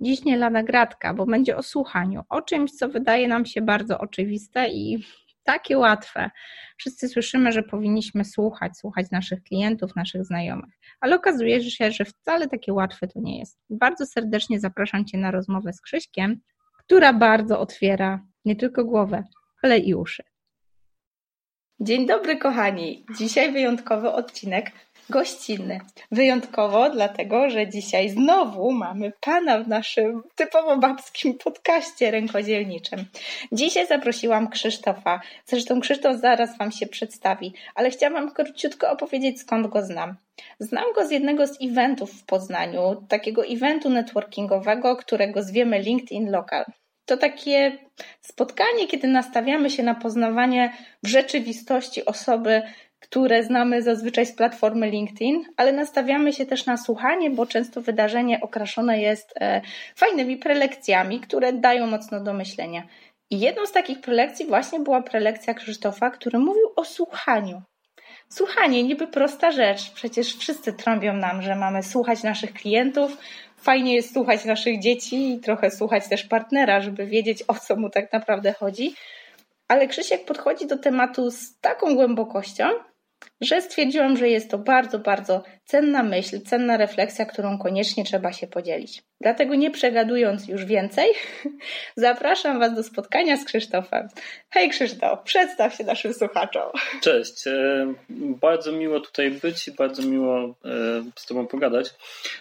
Dziś nie lada gratka, bo będzie o słuchaniu, o czymś, co wydaje nam się bardzo oczywiste i takie łatwe. Wszyscy słyszymy, że powinniśmy słuchać, słuchać naszych klientów, naszych znajomych, ale okazuje się, że wcale takie łatwe to nie jest. Bardzo serdecznie zapraszam Cię na rozmowę z Krzyśkiem, która bardzo otwiera nie tylko głowę, ale i uszy. Dzień dobry, kochani. Dzisiaj wyjątkowy odcinek gościnny. Wyjątkowo dlatego, że dzisiaj znowu mamy pana w naszym typowo babskim podcaście rękodzielniczym. Dzisiaj zaprosiłam Krzysztofa. Zresztą Krzysztof zaraz wam się przedstawi, ale chciałam króciutko opowiedzieć skąd go znam. Znam go z jednego z eventów w Poznaniu, takiego eventu networkingowego, którego zwiemy LinkedIn Local. To takie spotkanie, kiedy nastawiamy się na poznawanie w rzeczywistości osoby, które znamy zazwyczaj z platformy LinkedIn, ale nastawiamy się też na słuchanie, bo często wydarzenie okraszone jest e, fajnymi prelekcjami, które dają mocno do myślenia. I jedną z takich prelekcji właśnie była prelekcja Krzysztofa, który mówił o słuchaniu. Słuchanie, niby prosta rzecz, przecież wszyscy trąbią nam, że mamy słuchać naszych klientów, fajnie jest słuchać naszych dzieci i trochę słuchać też partnera, żeby wiedzieć o co mu tak naprawdę chodzi. Ale Krzysiek podchodzi do tematu z taką głębokością, że stwierdziłam, że jest to bardzo, bardzo cenna myśl, cenna refleksja, którą koniecznie trzeba się podzielić. Dlatego nie przegadując już więcej, zapraszam Was do spotkania z Krzysztofem. Hej Krzysztof, przedstaw się naszym słuchaczom. Cześć, e, bardzo miło tutaj być i bardzo miło e, z Tobą pogadać.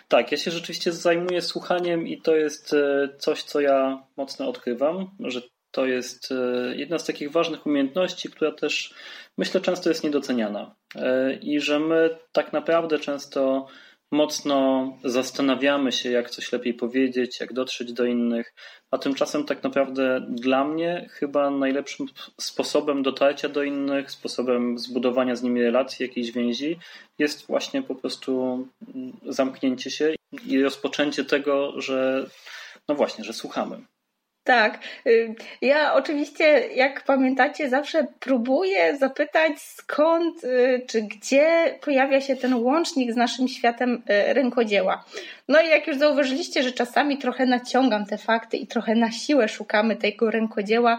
Tak, ja się rzeczywiście zajmuję słuchaniem i to jest e, coś, co ja mocno odkrywam, że to jest jedna z takich ważnych umiejętności, która też myślę często jest niedoceniana e, i że my tak naprawdę często mocno zastanawiamy się, jak coś lepiej powiedzieć, jak dotrzeć do innych, a tymczasem tak naprawdę dla mnie chyba najlepszym sposobem dotarcia do innych, sposobem zbudowania z nimi relacji, jakiejś więzi jest właśnie po prostu zamknięcie się i rozpoczęcie tego, że no właśnie, że słuchamy. Tak. Y, ja oczywiście, jak pamiętacie, zawsze próbuję zapytać skąd y, czy gdzie pojawia się ten łącznik z naszym światem y, rękodzieła. No i jak już zauważyliście, że czasami trochę naciągam te fakty i trochę na siłę szukamy tego rękodzieła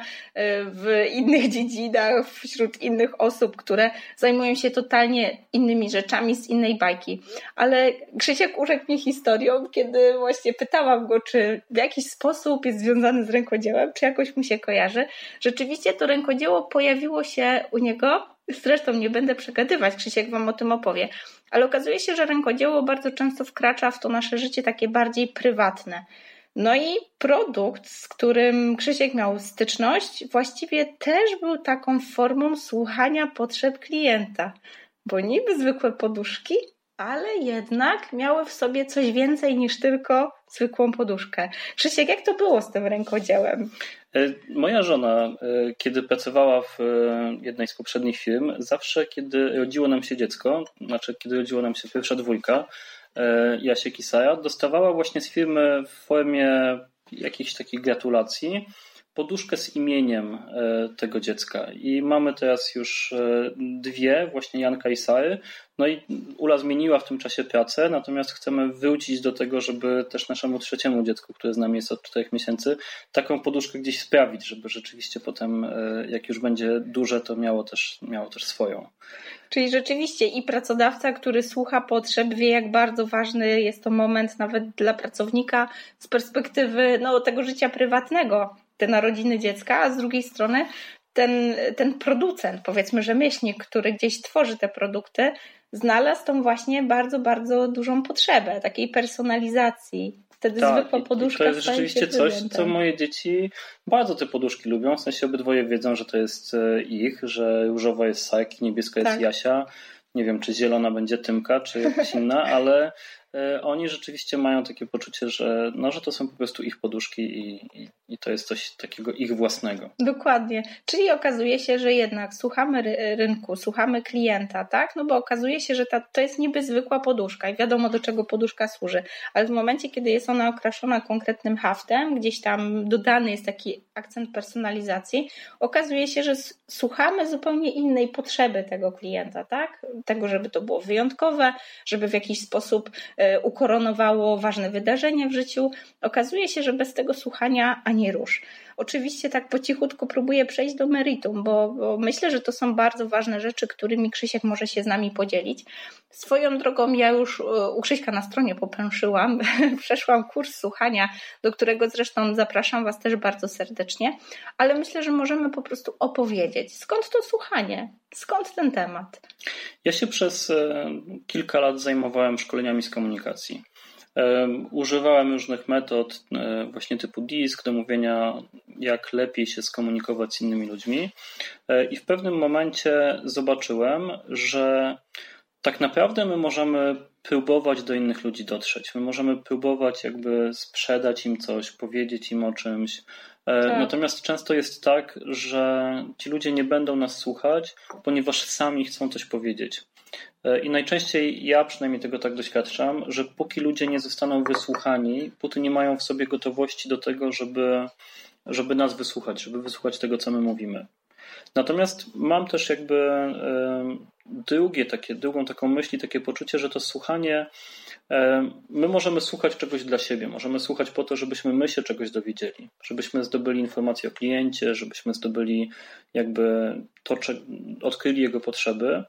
w innych dziedzinach, wśród innych osób, które zajmują się totalnie innymi rzeczami z innej bajki. Ale Krzysiek urzekł mnie historią, kiedy właśnie pytałam go, czy w jakiś sposób jest związany z rękodziełem, czy jakoś mu się kojarzy. Rzeczywiście to rękodzieło pojawiło się u niego, zresztą nie będę przegadywać, Krzysiek Wam o tym opowie, ale okazuje się, że rękodzieło bardzo często wkracza w to nasze życie takie bardziej prywatne. No i produkt, z którym Krzysiek miał styczność, właściwie też był taką formą słuchania potrzeb klienta, bo niby zwykłe poduszki, ale jednak miały w sobie coś więcej niż tylko zwykłą poduszkę. Krzysiek, jak to było z tym rękodziełem? E, moja żona, e, kiedy pracowała w e, jednej z poprzednich firm, zawsze kiedy rodziło nam się dziecko, znaczy kiedy rodziło nam się pierwsza dwójka, Jasiek i Sara, dostawała właśnie z firmy w formie jakichś takich gratulacji poduszkę z imieniem e, tego dziecka. I mamy teraz już e, dwie, właśnie Janka i Sary. No i Ula zmieniła w tym czasie pracę, natomiast chcemy wrócić do tego, żeby też naszemu trzeciemu dziecku, które z nami jest od czterech miesięcy, taką poduszkę gdzieś sprawić, żeby rzeczywiście potem, e, jak już będzie duże, to miało też, miało też swoją. Czyli rzeczywiście i pracodawca, który słucha potrzeb, wie, jak bardzo ważny jest to moment nawet dla pracownika z perspektywy no, tego życia prywatnego te narodziny dziecka, a z drugiej strony ten, ten producent, powiedzmy rzemieślnik, który gdzieś tworzy te produkty, znalazł tą właśnie bardzo, bardzo dużą potrzebę takiej personalizacji. Wtedy tak, zwykła poduszka. to jest rzeczywiście coś, co moje dzieci bardzo te poduszki lubią. W sensie obydwoje wiedzą, że to jest e, ich, że różowa jest Sak, niebieska tak. jest Jasia. Nie wiem, czy zielona będzie Tymka, czy jakaś inna, ale E, oni rzeczywiście mają takie poczucie, że, no, że to są po prostu ich poduszki i, i i to jest coś takiego ich własnego. Dokładnie. Czyli okazuje się, że jednak słuchamy rynku, słuchamy klienta, tak? No bo okazuje się, że ta, to jest niby zwykła poduszka i wiadomo do czego poduszka służy, ale w momencie, kiedy jest ona okraszona konkretnym haftem, gdzieś tam dodany jest taki akcent personalizacji, okazuje się, że słuchamy zupełnie innej potrzeby tego klienta, tak? Tego, żeby to było wyjątkowe, żeby w jakiś sposób e, ukoronowało ważne wydarzenie w życiu. Okazuje się, że bez tego słuchania ani rusz. Oczywiście tak po cichutku próbuję przejść do meritum, bo, bo, myślę, że to są bardzo ważne rzeczy, którymi Krzysiek może się z nami podzielić. Swoją drogą ja już e, u Krzyśka na stronie popęszyłam, przeszłam kurs słuchania, do którego zresztą zapraszam Was też bardzo serdecznie, ale myślę, że możemy po prostu opowiedzieć, skąd to słuchanie, skąd ten temat. Ja się przez e, kilka lat zajmowałem szkoleniami z komunikacji. Używałem różnych metod, e, właśnie typu disk, do mówienia, jak lepiej się skomunikować z innymi ludźmi. E, I w pewnym momencie zobaczyłem, że tak naprawdę my możemy próbować do innych ludzi dotrzeć. My możemy próbować jakby sprzedać im coś, powiedzieć im o czymś. E, tak. Natomiast często jest tak, że ci ludzie nie będą nas słuchać, ponieważ sami chcą coś powiedzieć. E, I najczęściej ja przynajmniej tego tak doświadczam, że póki ludzie nie zostaną wysłuchani, póki nie mają w sobie gotowości do tego, żeby, żeby nas wysłuchać, żeby wysłuchać tego, co my mówimy. Natomiast mam też jakby drugie takie, drugą taką myśl, takie poczucie, że to słuchanie My możemy słuchać czegoś dla siebie, możemy słuchać po to, żebyśmy my się czegoś dowiedzieli, żebyśmy zdobyli informacje o kliencie, żebyśmy zdobyli jakby to, odkryli jego potrzeby,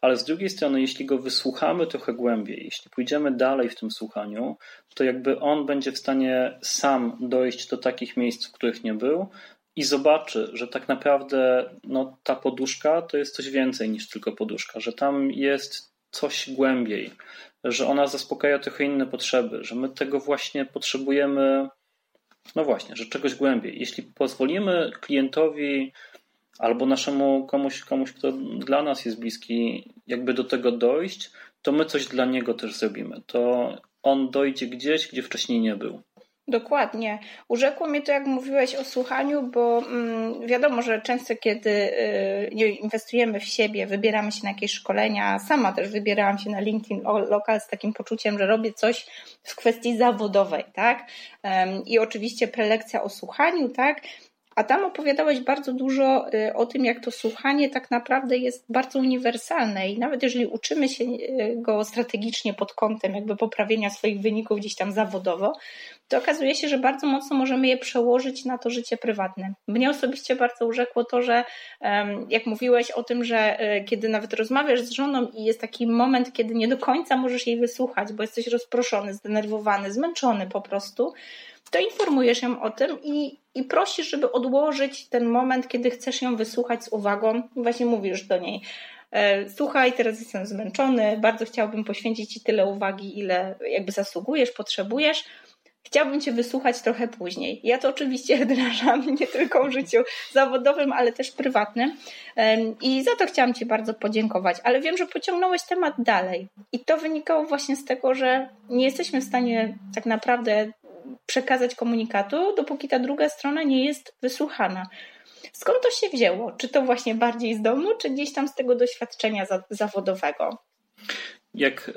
ale z drugiej strony, jeśli go wysłuchamy trochę głębiej, jeśli pójdziemy dalej w tym słuchaniu, to jakby on będzie w stanie sam dojść do takich miejsc, w których nie był, i zobaczy, że tak naprawdę no, ta poduszka to jest coś więcej niż tylko poduszka, że tam jest coś głębiej, że ona zaspokaja trochę inne potrzeby, że my tego właśnie potrzebujemy, no właśnie, że czegoś głębiej. Jeśli pozwolimy klientowi albo naszemu komuś, komuś, kto dla nas jest bliski, jakby do tego dojść, to my coś dla niego też zrobimy. To on dojdzie gdzieś, gdzie wcześniej nie był. Dokładnie. Urzekło mnie to, jak mówiłeś o słuchaniu, bo mm, wiadomo, że często, kiedy y, inwestujemy w siebie, wybieramy się na jakieś szkolenia, sama też wybierałam się na LinkedIn Local z takim poczuciem, że robię coś w kwestii zawodowej, tak? I oczywiście prelekcja o słuchaniu, tak? A tam opowiadałeś bardzo dużo y, o tym, jak to słuchanie tak naprawdę jest bardzo uniwersalne i nawet jeżeli uczymy się y, go strategicznie pod kątem jakby poprawienia swoich wyników gdzieś tam zawodowo, to okazuje się, że bardzo mocno możemy je przełożyć na to życie prywatne. Mnie osobiście bardzo urzekło to, że jak mówiłeś o tym, że y, kiedy nawet rozmawiasz z żoną i jest taki moment, kiedy nie do końca możesz jej wysłuchać, bo jesteś rozproszony, zdenerwowany, zmęczony po prostu, to informujesz ją o tym i, i prosisz, żeby odłożyć ten moment, kiedy chcesz ją wysłuchać z uwagą. I właśnie mówisz do niej, e, słuchaj, teraz jestem zmęczony, bardzo chciałbym poświęcić Ci tyle uwagi, ile jakby zasługujesz, potrzebujesz. Chciałbym Cię wysłuchać trochę później. Ja to oczywiście wdrażam nie tylko w życiu zawodowym, ale też prywatnym. I za to chciałam Ci bardzo podziękować. Ale wiem, że pociągnąłeś temat dalej. I to wynikało właśnie z tego, że nie jesteśmy w stanie tak naprawdę przekazać komunikatu, dopóki ta druga strona nie jest wysłuchana. Skąd to się wzięło? Czy to właśnie bardziej z domu, czy gdzieś tam z tego doświadczenia zawodowego? Jak y,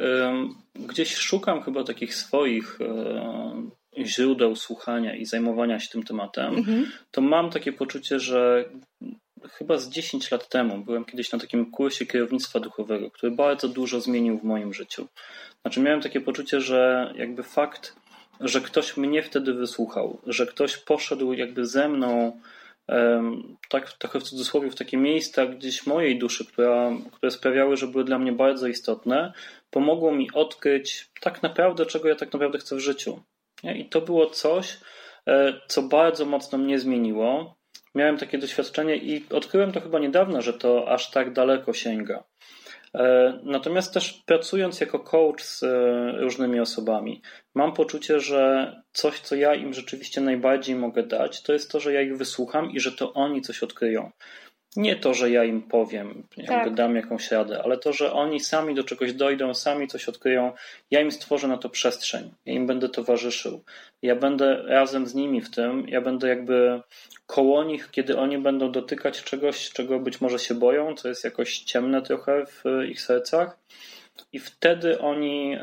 gdzieś szukam chyba takich swoich y, źródeł słuchania i zajmowania się tym tematem, mhm. to mam takie poczucie, że chyba z 10 lat temu byłem kiedyś na takim kursie kierownictwa duchowego, który bardzo dużo zmienił w moim życiu. Znaczy miałem takie poczucie, że jakby fakt że ktoś mnie wtedy wysłuchał, że ktoś poszedł jakby ze mną, tak trochę w cudzysłowie, w takie miejsca gdzieś mojej duszy, która, które sprawiały, że były dla mnie bardzo istotne, pomogło mi odkryć tak naprawdę, czego ja tak naprawdę chcę w życiu. I to było coś, e, co bardzo mocno mnie zmieniło. Miałem takie doświadczenie i odkryłem to chyba niedawno, że to aż tak daleko sięga. E, natomiast też pracując jako coach z e, różnymi osobami, mam poczucie, że coś, co ja im rzeczywiście najbardziej mogę dać, to jest to, że ja ich wysłucham i że to oni coś odkryją. Nie to, że ja im powiem, jakby tak. dam jakąś radę, ale to, że oni sami do czegoś dojdą, sami coś odkryją, ja im stworzę na to przestrzeń, ja im będę towarzyszył, ja będę razem z nimi w tym, ja będę jakby koło nich, kiedy oni będą dotykać czegoś, czego być może się boją, co jest jakoś ciemne trochę w ich sercach i wtedy oni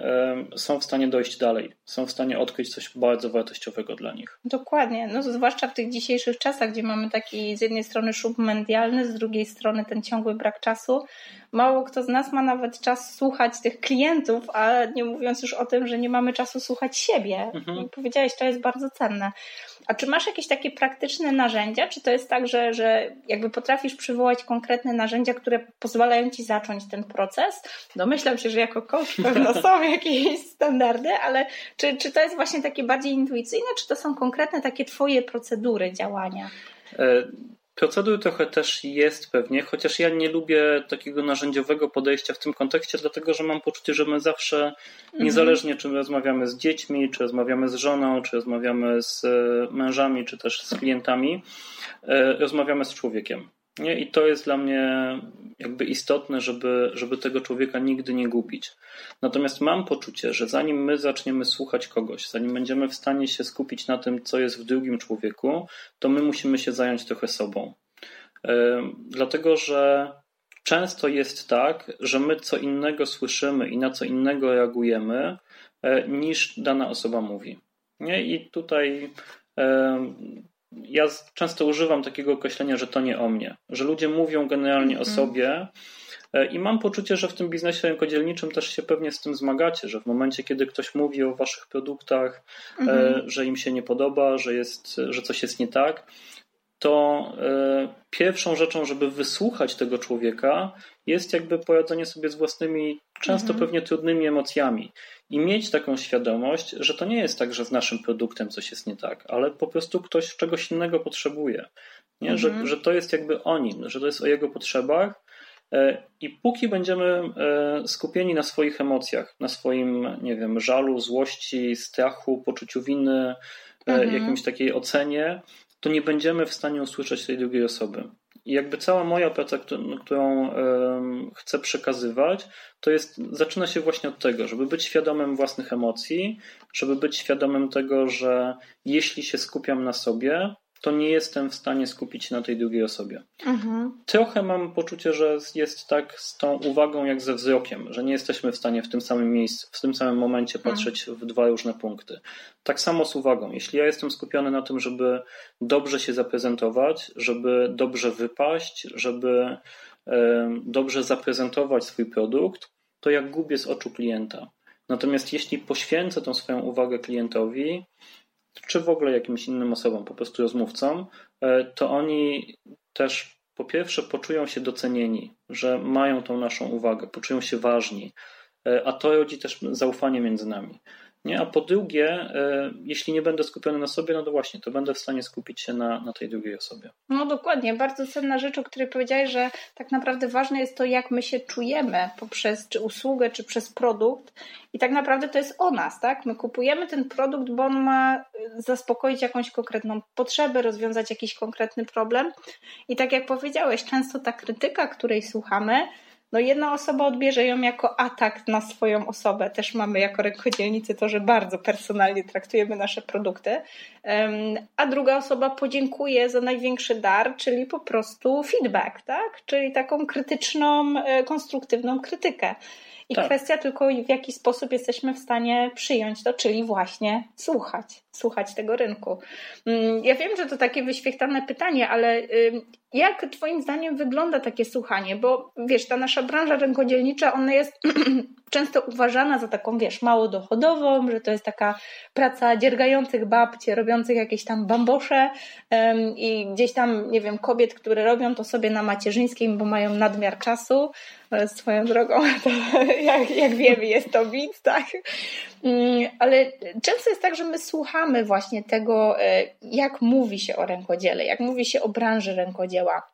są w stanie dojść dalej, są w stanie odkryć coś bardzo wartościowego dla nich. Dokładnie, no zwłaszcza w tych dzisiejszych czasach, gdzie mamy taki z jednej strony szum medialny, z drugiej strony ten ciągły brak czasu. Mało kto z nas ma nawet czas słuchać tych klientów, a nie mówiąc już o tym, że nie mamy czasu słuchać siebie. Mhm. Powiedziałeś, to jest bardzo cenne. A czy masz jakieś takie praktyczne narzędzia? Czy to jest tak, że, że jakby potrafisz przywołać konkretne narzędzia, które pozwalają ci zacząć ten proces? Domyślam się, że jako coach pewno są jakieś standardy, ale czy, czy to jest właśnie takie bardziej intuicyjne, czy to są konkretne takie twoje procedury działania? Procedur trochę też jest pewnie, chociaż ja nie lubię takiego narzędziowego podejścia w tym kontekście, dlatego że mam poczucie, że my zawsze, mhm. niezależnie czy rozmawiamy z dziećmi, czy rozmawiamy z żoną, czy rozmawiamy z e, mężami, czy też z klientami, e, rozmawiamy z człowiekiem. Nie? I to jest dla mnie jakby istotne, żeby, żeby tego człowieka nigdy nie gubić. Natomiast mam poczucie, że zanim my zaczniemy słuchać kogoś, zanim będziemy w stanie się skupić na tym, co jest w drugim człowieku, to my musimy się zająć trochę sobą. Dlatego, że często jest tak, że my co innego słyszymy i na co innego reagujemy, e, niż dana osoba mówi. Nie? I tutaj ja często używam takiego określenia, że to nie o mnie, że ludzie mówią generalnie mm. o mhm. sobie. E, I mam poczucie, że w tym biznesie rękodzielniczym też się pewnie z tym zmagacie, że w momencie, kiedy ktoś mówi o waszych produktach, mm. że im się nie podoba, że, jest, że coś jest nie tak, to e, pierwszą rzeczą, żeby wysłuchać tego człowieka, jest jakby poradzenie sobie z własnymi, często mhm. pewnie trudnymi emocjami. I mieć taką świadomość, że to nie jest tak, że z naszym produktem coś jest nie tak, ale po prostu ktoś czegoś innego potrzebuje. Nie? Mhm. Że, że to jest jakby o nim, że to jest o jego potrzebach. E, I póki będziemy e, skupieni na swoich emocjach, na swoim, nie wiem, żalu, złości, strachu, poczuciu winy, mhm. jakimś takiej ocenie, to nie będziemy w stanie usłyszeć tej drugiej osoby. I jakby cała moja praca, którą chcę przekazywać, to jest, zaczyna się właśnie od tego, żeby być świadomym własnych emocji, żeby być świadomym tego, że jeśli się skupiam na sobie, to nie jestem w stanie skupić się na tej drugiej osobie. Mhm. Trochę mam poczucie, że jest tak z tą uwagą jak ze wzrokiem, że nie jesteśmy w stanie w tym samym miejscu, w tym samym momencie mhm. patrzeć mhm. w dwa różne punkty. Tak samo z uwagą. Jeśli ja jestem skupiony na tym, żeby dobrze się zaprezentować, żeby dobrze wypaść, żeby dobrze zaprezentować swój produkt, to ja gubię z oczu klienta. Natomiast jeśli poświęcę tą swoją uwagę klientowi, czy w ogóle jakimś innym osobom, po prostu rozmówcom, e, to oni też po pierwsze poczują się docenieni, że mają tą naszą uwagę, poczują się ważni, e, a to rodzi też zaufanie między nami. Nie? A po drugie, e, jeśli nie będę skupiony na sobie, no to właśnie, to będę w stanie skupić się na, na tej drugiej osobie. No dokładnie, bardzo cenna rzecz, o której powiedziałeś, że tak naprawdę ważne jest to, jak my się czujemy poprzez czy usługę, czy przez produkt. I tak naprawdę to jest o nas, tak? My kupujemy ten produkt, bo on ma zaspokoić jakąś konkretną potrzebę, rozwiązać jakiś konkretny problem. I tak jak powiedziałeś, często ta krytyka, której słuchamy, no jedna osoba odbierze ją jako atak na swoją osobę. Też mamy jako rękodzielnicy to, że bardzo personalnie traktujemy nasze produkty, a druga osoba podziękuje za największy dar, czyli po prostu feedback, tak? Czyli taką krytyczną, e, konstruktywną krytykę. I tak. kwestia tylko, w jaki sposób jesteśmy w stanie przyjąć to, czyli właśnie słuchać, słuchać tego rynku. Mm, ja wiem, że to takie wyświechtane pytanie, ale jak Twoim zdaniem wygląda takie słuchanie? Bo wiesz, ta nasza branża rynkodzielnicza, ona jest często uważana za taką, wiesz, mało dochodową, że to jest taka praca dziergających babci, robiących jakieś tam bambosze um, i gdzieś tam, nie wiem, kobiet, które robią to sobie na macierzyńskim, bo mają nadmiar czasu. Swoją drogą, to, jak, jak wiemy, jest to mit, tak? Um, ale często jest tak, że my słuchamy właśnie tego, e, jak mówi się o rękodziele, jak mówi się o branży rękodzieła.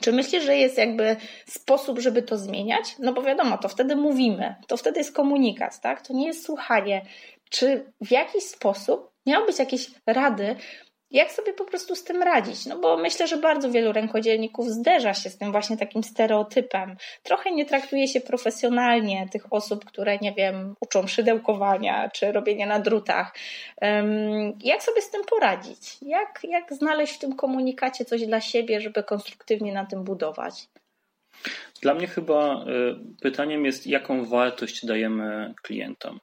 Czy myślisz, że jest jakby sposób, żeby to zmieniać? No bo wiadomo, to wtedy mówimy, to wtedy jest komunikat, tak? To nie jest słuchanie. Czy w jakiś sposób miały być jakieś rady, jak sobie po prostu z tym radzić? No bo myślę, że bardzo wielu rękodzielników zderza się z tym właśnie takim stereotypem. Trochę nie traktuje się profesjonalnie tych osób, które, nie wiem, uczą szydełkowania czy robienia na drutach. Jak sobie z tym poradzić? Jak, jak znaleźć w tym komunikacie coś dla siebie, żeby konstruktywnie na tym budować? Dla mnie chyba y, pytaniem jest, jaką wartość dajemy klientom.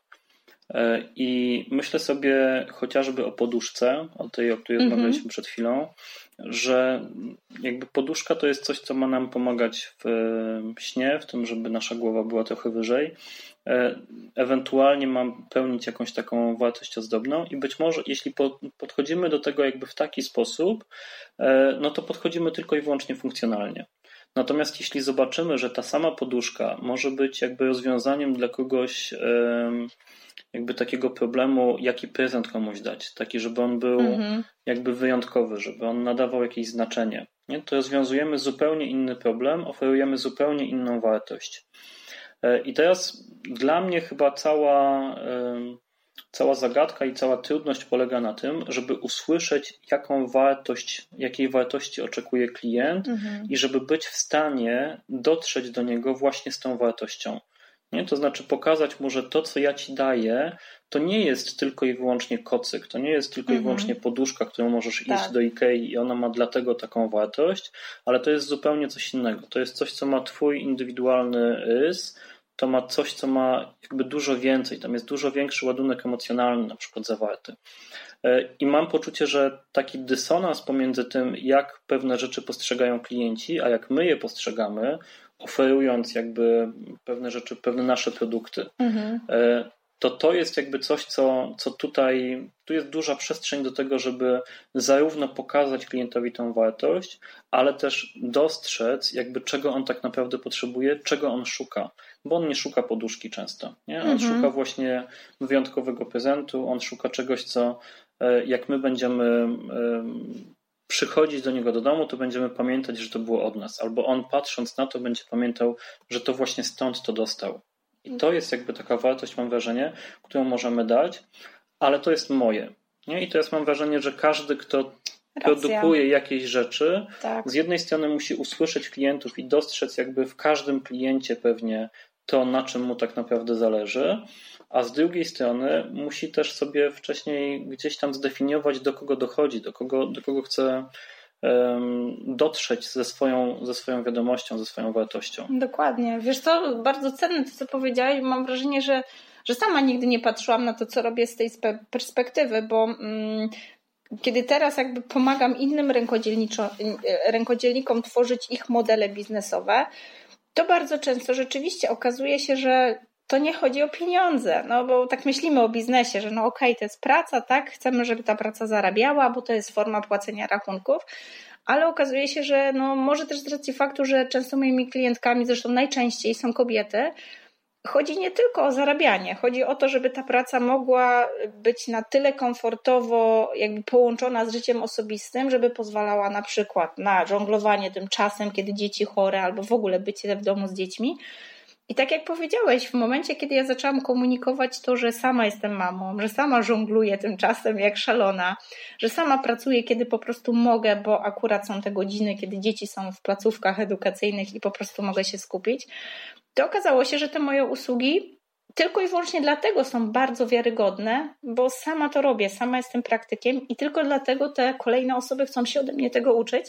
E, I myślę sobie chociażby o poduszce, o tej, o której mm -hmm. rozmawialiśmy przed chwilą, że jakby poduszka to jest coś, co ma nam pomagać w śnie, w tym, żeby nasza głowa była trochę wyżej. E, ewentualnie mam pełnić jakąś taką wartość ozdobną i być może, jeśli podchodzimy do tego jakby w taki sposób, e, no to podchodzimy tylko i wyłącznie funkcjonalnie. Natomiast jeśli zobaczymy, że ta sama poduszka może być jakby rozwiązaniem dla kogoś, jakby takiego problemu, jaki prezent komuś dać, taki, żeby on był mhm. jakby wyjątkowy, żeby on nadawał jakieś znaczenie. Nie? To rozwiązujemy zupełnie inny problem, oferujemy zupełnie inną wartość. E, I teraz dla mnie chyba cała, cała zagadka i cała trudność polega na tym, żeby usłyszeć, jaką wartość, jakiej wartości oczekuje klient mhm. i żeby być w stanie dotrzeć do niego właśnie z tą wartością. Nie? To znaczy pokazać mu, że to, co ja ci daję, to nie jest tylko i wyłącznie kocyk, to nie jest tylko mhm. i wyłącznie poduszka, którą możesz tak. iść do Ikei i ona ma dlatego taką wartość, ale to jest zupełnie coś innego. To jest coś, co ma twój indywidualny rys, to ma coś, co ma jakby dużo więcej, tam jest dużo większy ładunek emocjonalny na przykład zawarty. E, I mam poczucie, że taki dysonans pomiędzy tym, jak pewne rzeczy postrzegają klienci, a jak my je postrzegamy, oferując jakby pewne rzeczy, pewne nasze produkty, mhm. E, to to jest jakby coś, co, co tutaj, tu jest duża przestrzeń do tego, żeby zarówno pokazać klientowi tą wartość, ale też dostrzec jakby czego on tak naprawdę potrzebuje, czego on szuka, bo on nie szuka poduszki często, nie? On mhm. szuka właśnie wyjątkowego prezentu, on szuka czegoś, co e, jak my będziemy przychodzić do niego do domu, to będziemy pamiętać, że to było od nas. Albo on patrząc na to będzie pamiętał, że to właśnie stąd to dostał. I to jest jakby taka wartość, mam wrażenie, którą możemy dać, ale to jest moje. Nie? I teraz mam wrażenie, że każdy, kto Racja. produkuje jakieś rzeczy, tak. z jednej strony musi usłyszeć klientów i dostrzec jakby w każdym kliencie pewnie to, na czym mu tak naprawdę zależy, a z drugiej strony musi też sobie wcześniej gdzieś tam zdefiniować, do kogo dochodzi, do kogo, do kogo chce dotrzeć ze swoją, ze swoją wiadomością, ze swoją wartością. Dokładnie. Wiesz co, bardzo cenne to, co powiedziałeś. Mam wrażenie, że, że sama nigdy nie patrzyłam na to, co robię z tej perspektywy, bo mm, kiedy teraz jakby pomagam innym rękodzielnikom tworzyć ich modele biznesowe, to bardzo często rzeczywiście okazuje się, że to nie chodzi o pieniądze, no bo tak myślimy o biznesie, że no okej, okay, to jest praca, tak, chcemy, żeby ta praca zarabiała, bo to jest forma płacenia rachunków, ale okazuje się, że no może też z racji faktu, że często moimi klientkami, zresztą najczęściej są kobiety, chodzi nie tylko o zarabianie, chodzi o to, żeby ta praca mogła być na tyle komfortowo jakby połączona z życiem osobistym, żeby pozwalała na przykład na żonglowanie tym czasem, kiedy dzieci chore albo w ogóle bycie w domu z dziećmi, i tak jak powiedziałeś, w momencie, kiedy ja zaczęłam komunikować to, że sama jestem mamą, że sama żongluję tym czasem jak szalona, że sama pracuję, kiedy po prostu mogę, bo akurat są te godziny, kiedy dzieci są w placówkach edukacyjnych i po prostu mogę się skupić, to okazało się, że te moje usługi tylko i wyłącznie dlatego są bardzo wiarygodne, bo sama to robię, sama jestem praktykiem i tylko dlatego te kolejne osoby chcą się ode mnie tego uczyć,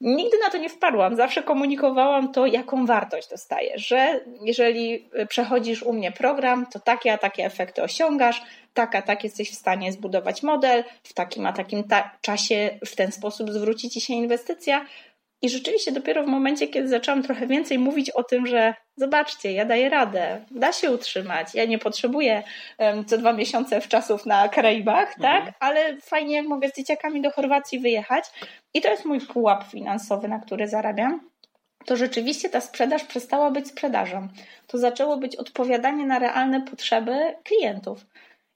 Nigdy na to nie wpadłam. Zawsze komunikowałam to, jaką wartość dostaję, że jeżeli przechodzisz u mnie program, to takie a takie efekty osiągasz, tak a tak jesteś w stanie zbudować model, w takim a takim ta czasie w ten sposób zwróci ci się inwestycja. I rzeczywiście dopiero w momencie, kiedy zaczęłam trochę więcej mówić o tym, że zobaczcie, ja daję radę, da się utrzymać, ja nie potrzebuję um, co dwa miesiące w czasów na Karaibach, mhm. tak? Ale fajnie, jak mogę z dzieciakami do Chorwacji wyjechać i to jest mój pułap finansowy, na który zarabiam to rzeczywiście ta sprzedaż przestała być sprzedażą. To zaczęło być odpowiadanie na realne potrzeby klientów.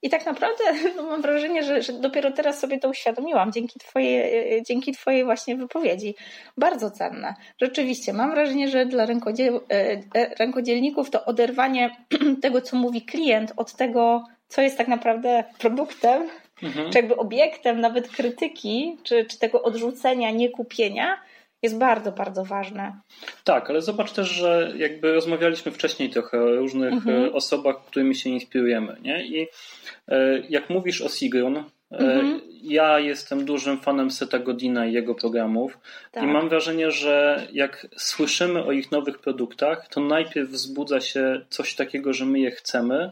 I tak naprawdę no mam wrażenie, że, że, dopiero teraz sobie to uświadomiłam dzięki twojej, dzięki twojej właśnie wypowiedzi. Bardzo cenne. Rzeczywiście, mam wrażenie, że dla rękodziel, e, e, rękodzielników to oderwanie tego, co mówi klient, od tego, co jest tak naprawdę produktem, Mhm. Czy jakby obiektem nawet krytyki, czy, czy tego odrzucenia, niekupienia jest bardzo, bardzo ważne. Tak, ale zobacz też, że jakby rozmawialiśmy wcześniej trochę o różnych mhm. E, osobach, którymi się inspirujemy. Nie? I e, jak mówisz o Sigrun, e, mhm. ja jestem dużym fanem Seta Godina i jego programów tak. i mam wrażenie, że jak słyszymy o ich nowych produktach, to najpierw wzbudza się coś takiego, że my je chcemy,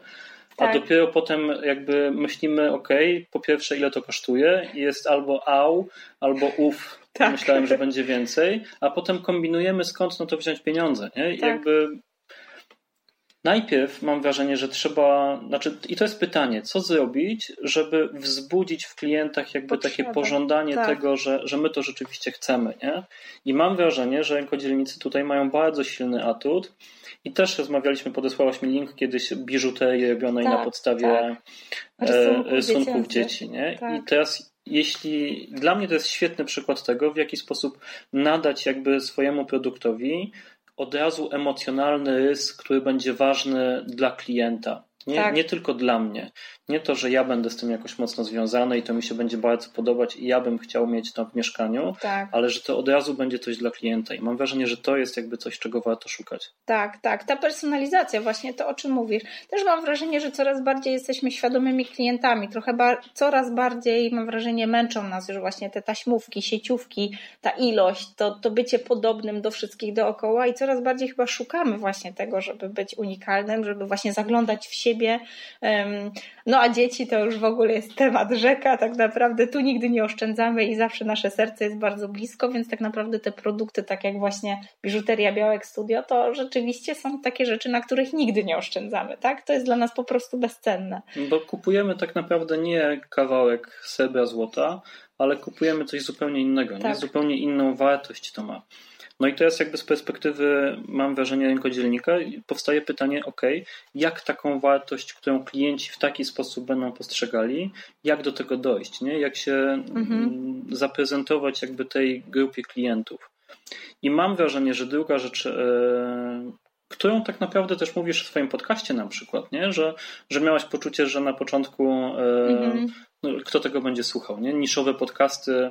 tak. a dopiero potem jakby myślimy, ok, po pierwsze ile to kosztuje jest albo au, albo uf, tak. myślałem, że będzie więcej, a potem kombinujemy skąd no to wziąć pieniądze, nie? tak. jakby najpierw mam wrażenie, że trzeba, znaczy, i to jest pytanie, co zrobić, żeby wzbudzić w klientach jakby Potrzebę. takie pożądanie tak. tego, że, że my to rzeczywiście chcemy, nie? I mam wrażenie, że rękodzielnicy tutaj mają bardzo silny atut i też rozmawialiśmy, podesłałaś mi link kiedyś biżuterii robionej tak, na podstawie tak. rysunków dzieci, nie? I tak. teraz jeśli dla mnie to jest świetny przykład tego, w jaki sposób nadać jakby swojemu produktowi od razu emocjonalny rys, który będzie ważny dla klienta. Nie, tak. nie tylko dla mnie. Nie to, że ja będę z tym jakoś mocno związany i to mi się będzie bardzo podobać i ja bym chciał mieć to w mieszkaniu, tak. ale że to od razu będzie coś dla klienta. I mam wrażenie, że to jest jakby coś, czego warto szukać. Tak, tak. Ta personalizacja, właśnie to, o czym mówisz. Też mam wrażenie, że coraz bardziej jesteśmy świadomymi klientami. Trochę ba coraz bardziej, mam wrażenie, męczą nas już właśnie te taśmówki, sieciówki, ta ilość, to, to bycie podobnym do wszystkich dookoła i coraz bardziej chyba szukamy właśnie tego, żeby być unikalnym, żeby właśnie zaglądać w siebie. No no a dzieci to już w ogóle jest temat rzeka, tak naprawdę tu nigdy nie oszczędzamy i zawsze nasze serce jest bardzo blisko, więc tak naprawdę te produkty, tak jak właśnie biżuteria Białek Studio, to rzeczywiście są takie rzeczy, na których nigdy nie oszczędzamy, tak? To jest dla nas po prostu bezcenne. Bo kupujemy tak naprawdę nie kawałek srebra, złota, ale kupujemy coś zupełnie innego, tak. nie? Zupełnie inną wartość to ma. No i teraz jakby z perspektywy, mam wrażenie, rynkodzielnika powstaje pytanie, ok, jak taką wartość, którą klienci w taki sposób będą postrzegali, jak do tego dojść, nie? jak się mhm. zaprezentować jakby tej grupie klientów. I mam wrażenie, że druga rzecz, e, którą tak naprawdę też mówisz w swoim podcaście na przykład, nie? Że, że miałaś poczucie, że na początku e, mhm. no, kto tego będzie słuchał, nie? Niszowe podcasty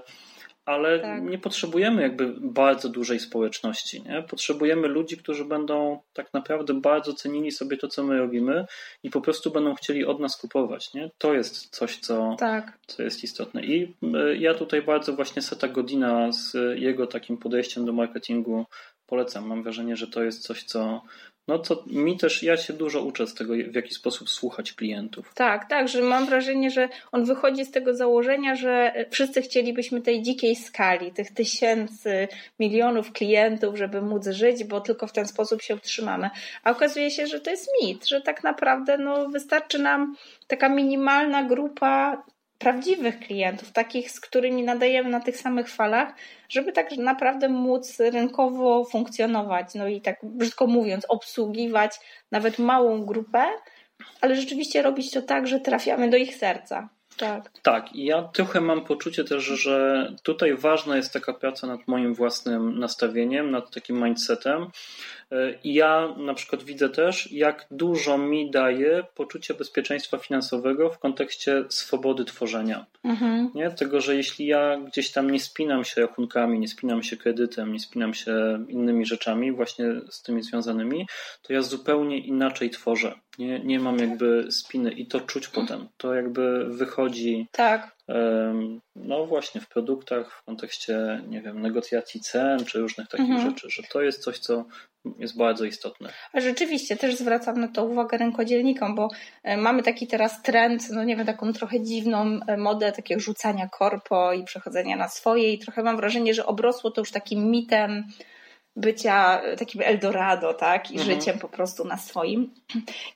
ale tak. nie potrzebujemy jakby bardzo dużej społeczności. Nie? Potrzebujemy ludzi, którzy będą tak naprawdę bardzo cenili sobie to, co my robimy i po prostu będą chcieli od nas kupować. Nie? To jest coś, co, tak. co jest istotne. I e, ja tutaj bardzo właśnie Seta Godina z jego takim podejściem do marketingu polecam. Mam wrażenie, że to jest coś, co no to mi też, ja się dużo uczę z tego, w jaki sposób słuchać klientów. Tak, tak, że mam wrażenie, że on wychodzi z tego założenia, że wszyscy chcielibyśmy tej dzikiej skali, tych tysięcy, milionów klientów, żeby móc żyć, bo tylko w ten sposób się utrzymamy. A okazuje się, że to jest mit, że tak naprawdę no, wystarczy nam taka minimalna grupa prawdziwych klientów, takich, z którymi nadajemy na tych samych falach, żeby tak naprawdę móc rynkowo funkcjonować, no i tak brzydko mówiąc, obsługiwać nawet małą grupę, ale rzeczywiście robić to tak, że trafiamy do ich serca. Tak. Tak, i ja trochę mam poczucie też, że tutaj ważna jest taka praca nad moim własnym nastawieniem, nad takim mindsetem, i ja na przykład widzę też, jak dużo mi daje poczucie bezpieczeństwa finansowego w kontekście swobody tworzenia. Mhm. Nie? Tego, że jeśli ja gdzieś tam nie spinam się rachunkami, nie spinam się kredytem, nie spinam się innymi rzeczami, właśnie z tymi związanymi, to ja zupełnie inaczej tworzę. Nie, nie mam jakby spiny i to czuć potem. To jakby wychodzi. Tak. No właśnie w produktach, w kontekście, nie wiem, negocjacji cen czy różnych takich mhm. rzeczy, że to jest coś, co jest bardzo istotne. A rzeczywiście też zwracam na to uwagę rękodzielnikom, bo e, mamy taki teraz trend, no nie wiem, taką trochę dziwną e, modę takiego rzucania korpo i przechodzenia na swoje i trochę mam wrażenie, że obrosło to już takim mitem bycia e, takim Eldorado, tak? I mhm. życiem po prostu na swoim.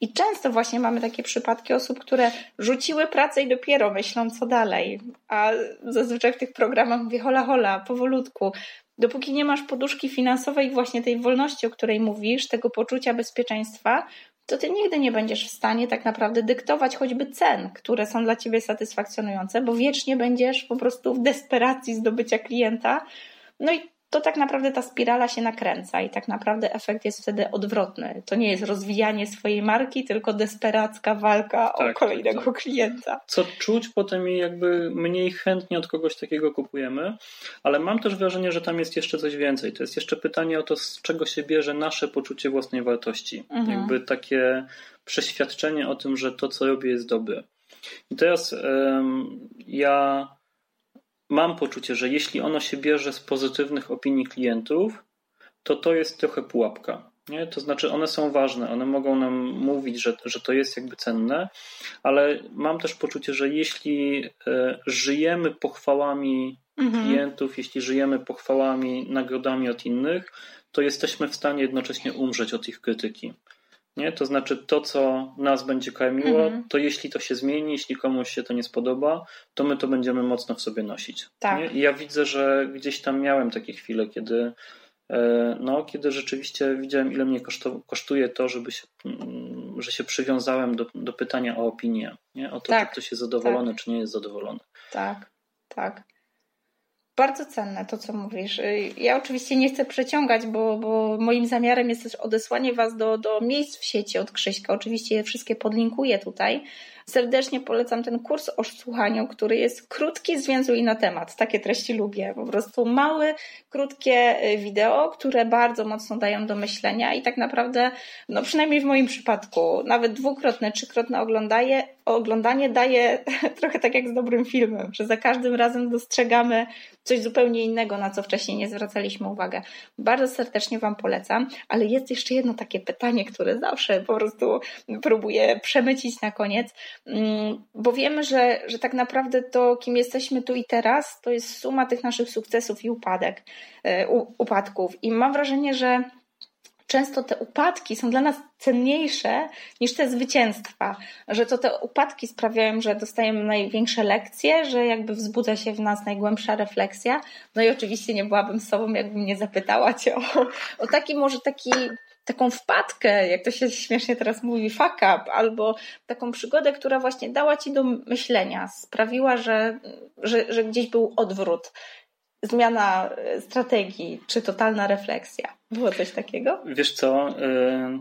I często właśnie mamy takie przypadki osób, które rzuciły pracę i dopiero myślą, co dalej. A zazwyczaj w tych programach mówię, hola, hola, powolutku. Dopóki nie masz poduszki finansowej, właśnie tej wolności, o której mówisz, tego poczucia bezpieczeństwa, to ty nigdy nie będziesz w stanie tak naprawdę dyktować choćby cen, które są dla ciebie satysfakcjonujące, bo wiecznie będziesz po prostu w desperacji zdobycia klienta. No i to tak naprawdę ta spirala się nakręca i tak naprawdę efekt jest wtedy odwrotny. To nie jest rozwijanie swojej marki, tylko desperacka walka tak, o tak, kolejnego tak, klienta. Co czuć potem i jakby mniej chętnie od kogoś takiego kupujemy, ale mam też wrażenie, że tam jest jeszcze coś więcej. To jest jeszcze pytanie o to, z czego się bierze nasze poczucie własnej wartości. Mhm. Jakby takie przeświadczenie o tym, że to, co robię, jest dobre. I teraz um, ja mam poczucie, że jeśli ono się bierze z pozytywnych opinii klientów, to to jest trochę pułapka. Nie? To znaczy, one są ważne, one mogą nam mówić, że, że to jest jakby cenne, ale mam też poczucie, że jeśli e, żyjemy pochwałami mhm. klientów, jeśli żyjemy pochwałami, nagrodami od innych, to jesteśmy w stanie jednocześnie umrzeć od ich krytyki. Nie? To znaczy to, co nas będzie karmiło, mhm. to jeśli to się zmieni, jeśli komuś się to nie spodoba, to my to będziemy mocno w sobie nosić. Tak. Nie? I ja widzę, że gdzieś tam miałem takie chwile, kiedy e, no, kiedy rzeczywiście widziałem, ile mnie kosztuje to, żeby się, mm, że się przywiązałem do, do pytania o opinię, nie? o to, tak, czy ktoś jest zadowolony, tak. czy nie jest zadowolony. Tak, tak bardzo cenne to, co mówisz. Y, ja oczywiście nie chcę przeciągać, bo, bo moim zamiarem jest też odesłanie Was do, do miejsc w sieci od Krzyśka. Oczywiście je wszystkie podlinkuję tutaj. Serdecznie polecam ten kurs o słuchaniu, który jest krótki, zwięzły i na temat. Takie treści lubię. Po prostu małe, krótkie y, wideo, które bardzo mocno dają do myślenia i tak naprawdę, no przynajmniej w moim przypadku, nawet dwukrotne, trzykrotne oglądanie, oglądanie daje trochę tak jak z dobrym filmem, że za każdym razem dostrzegamy coś zupełnie innego, na co wcześniej nie zwracaliśmy uwagi. Bardzo serdecznie Wam polecam, ale jest jeszcze jedno takie pytanie, które zawsze po prostu próbuję przemycić na koniec, mm, bo wiemy, że, że tak naprawdę to, kim jesteśmy tu i teraz, to jest suma tych naszych sukcesów i upadek, e, upadków. I mam wrażenie, że często te upadki są dla nas cenniejsze niż te zwycięstwa, że to te upadki sprawiają, że dostajemy największe lekcje, że jakby wzbudza się w nas najgłębsza refleksja. No i oczywiście nie byłabym sobą, jakbym nie zapytała Cię o, o taki może taki taką wpadkę, jak to się śmiesznie teraz mówi, fuck up, albo taką przygodę, która właśnie dała ci do myślenia, sprawiła, że, że, że gdzieś był odwrót, zmiana e, strategii, czy totalna refleksja. Było coś takiego? Wiesz co? Y,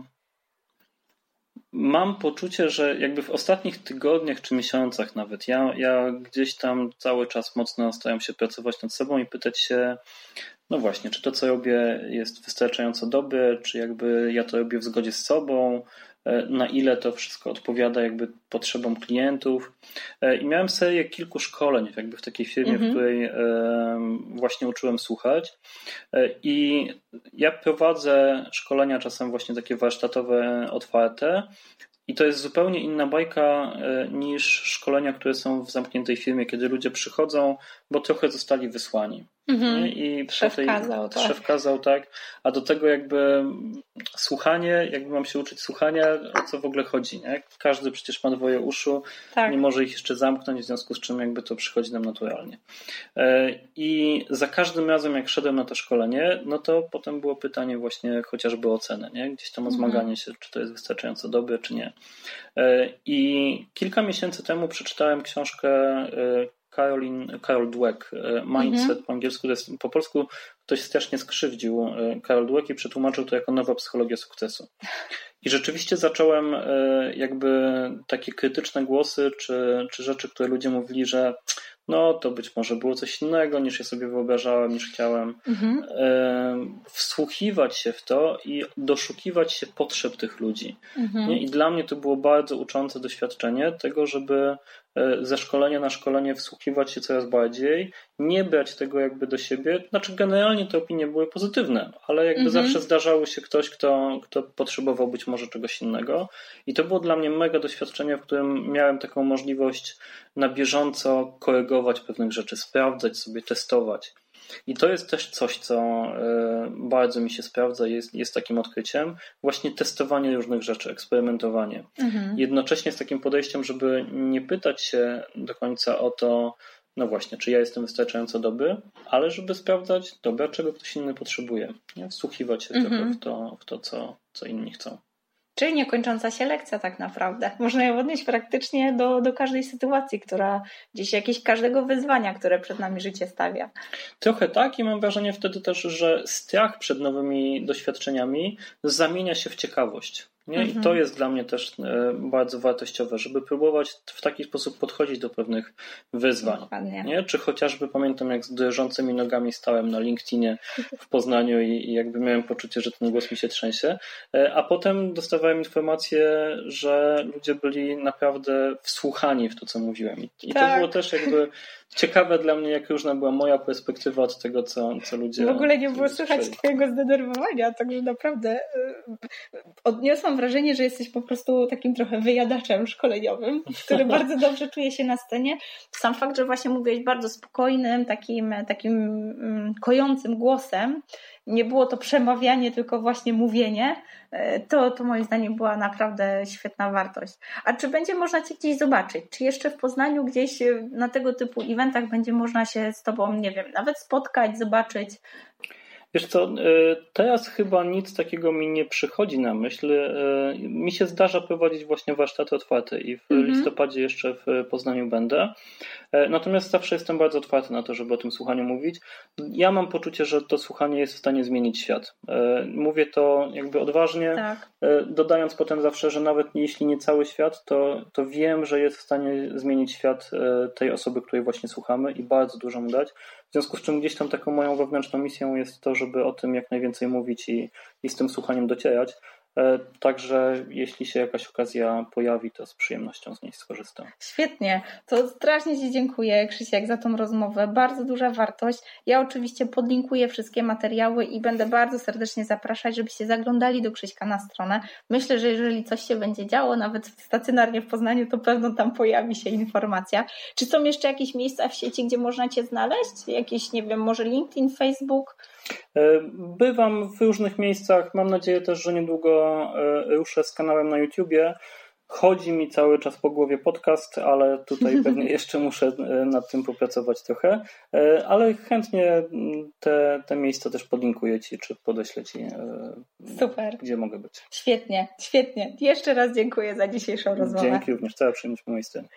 mam poczucie, że jakby w ostatnich tygodniach czy miesiącach nawet ja, ja gdzieś tam cały czas mocno staram się pracować nad sobą i pytać się, no właśnie, czy to co robię jest wystarczająco dobre, czy jakby ja to robię w zgodzie z sobą, na ile to wszystko odpowiada jakby potrzebom klientów. E, I miałem serię kilku szkoleń jakby w takiej firmie, mhm. w której e, właśnie uczyłem słuchać. I ja prowadzę szkolenia czasem właśnie takie warsztatowe, otwarte. I to jest zupełnie inna bajka niż szkolenia, które są w zamkniętej firmie, kiedy ludzie przychodzą, bo trochę zostali wysłani. Mhm. I szef tej, kazał, tak. Szef kazał, tak. A do tego jakby słuchanie, jakby mam się uczyć słuchania, o co w ogóle chodzi, nie? Każdy przecież ma dwoje uszu, tak. nie może ich jeszcze zamknąć, w związku z czym jakby to przychodzi nam naturalnie. E, I za każdym razem, jak szedłem na to szkolenie, no to potem było pytanie właśnie chociażby o cenę, nie? Gdzieś tam o mhm. zmaganie się, czy to jest wystarczająco dobre, czy nie. E, I kilka miesięcy temu przeczytałem książkę e, Caroline, Carol Dweck, e, Mindset mhm. po angielsku, to jest, po polsku ktoś strasznie skrzywdził e, Carol Dweck i przetłumaczył to jako nowa psychologia sukcesu. I rzeczywiście zacząłem e, jakby takie krytyczne głosy, czy, czy rzeczy, które ludzie mówili, że no to być może było coś innego niż ja sobie wyobrażałem, niż chciałem. Mhm. Wsłuchiwać się w to i doszukiwać się potrzeb tych ludzi. Mhm. I dla mnie to było bardzo uczące doświadczenie tego, żeby E, ze szkolenia na szkolenie wsłuchiwać się coraz bardziej, nie brać tego jakby do siebie. Znaczy, generalnie te opinie były pozytywne, ale jakby mhm. zawsze zdarzały się ktoś, kto, kto potrzebował być może czegoś innego. I to było dla mnie mega doświadczenie, w którym miałem taką możliwość na bieżąco korygować pewnych rzeczy, sprawdzać sobie, testować. I to jest też coś, co e, bardzo mi się sprawdza, jest, jest takim odkryciem, właśnie testowanie różnych rzeczy, eksperymentowanie. Mhm. Jednocześnie z takim podejściem, żeby nie pytać się do końca o to, no właśnie, czy ja jestem wystarczająco dobry, ale żeby sprawdzać, dobra, czego ktoś inny potrzebuje. Nie? Wsłuchiwać się mhm. trochę w to, w to co, co inni chcą. Czyli niekończąca się lekcja tak naprawdę. Można ją odnieść praktycznie do, do każdej sytuacji, która gdzieś jakieś każdego wyzwania, które przed nami życie stawia. Trochę tak i mam wrażenie wtedy też, że strach przed nowymi doświadczeniami zamienia się w ciekawość. Nie? I to jest dla mnie też e, bardzo wartościowe, żeby próbować w taki sposób podchodzić do pewnych wyzwań. Nie? Czy chociażby pamiętam, jak z drżącymi nogami stałem na LinkedInie w Poznaniu i, i jakby miałem poczucie, że ten głos mi się trzęsie, e, a potem dostawałem informację, że ludzie byli naprawdę wsłuchani w to, co mówiłem. I, i tak. to było też jakby ciekawe dla mnie, jak różna była moja perspektywa od tego, co, co ludzie. W ogóle nie było słychać Twojego zdenerwowania, także naprawdę y, odniosłam wrażenie, że jesteś po prostu takim trochę wyjadaczem szkoleniowym, który bardzo dobrze czuje się na scenie. Sam fakt, że właśnie mówiłeś bardzo spokojnym, takim, takim mm, kojącym głosem, nie było to przemawianie, tylko właśnie mówienie, e, to, to moim zdaniem była naprawdę świetna wartość. A czy będzie można Cię gdzieś zobaczyć? Czy jeszcze w Poznaniu gdzieś e, na tego typu eventach będzie można się z Tobą, nie wiem, nawet spotkać, zobaczyć? Wiesz co, e, teraz chyba nic takiego mi nie przychodzi na myśl. Mi się zdarza prowadzić właśnie warsztaty otwarte i w mhm. listopadzie jeszcze w Poznaniu będę. E, natomiast zawsze jestem bardzo otwarty na to, żeby o tym słuchaniu mówić. Ja mam poczucie, że to słuchanie jest w stanie zmienić świat. E, mówię to jakby odważnie, tak. E, dodając potem zawsze, że nawet jeśli nie cały świat, to, to wiem, że jest w stanie zmienić świat tej osoby, której właśnie słuchamy i bardzo dużo mu dać. W związku z czym gdzieś tam taką moją wewnętrzną misją jest to, żeby o tym jak najwięcej mówić i, i z tym słuchaniem docierać. E, także jeśli się jakaś okazja pojawi, to z przyjemnością z niej skorzystam. Świetnie. To strasznie Ci dziękuję, Krzysiek, za tą rozmowę. Bardzo duża wartość. Ja oczywiście podlinkuję wszystkie materiały i będę bardzo serdecznie zapraszać, żebyście zaglądali do Krzyśka na stronę. Myślę, że jeżeli coś się będzie działo, nawet stacjonarnie w Poznaniu, to pewno tam pojawi się informacja. Czy są jeszcze jakieś miejsca w sieci, gdzie można Cię znaleźć? Jakieś, nie wiem, może LinkedIn, Facebook? E, bywam w różnych miejscach. Mam nadzieję też, że niedługo e, ruszę z kanałem na YouTubie. Chodzi mi cały czas po głowie podcast, ale tutaj pewnie jeszcze muszę e, nad tym popracować trochę. Ale chętnie te, te miejsca też podlinkuję Ci, czy podeślę Ci, Super. gdzie mogę być. Świetnie, świetnie. Jeszcze raz dziękuję za dzisiejszą rozmowę. Dzięki również, cała przyjemność po mojej stronie.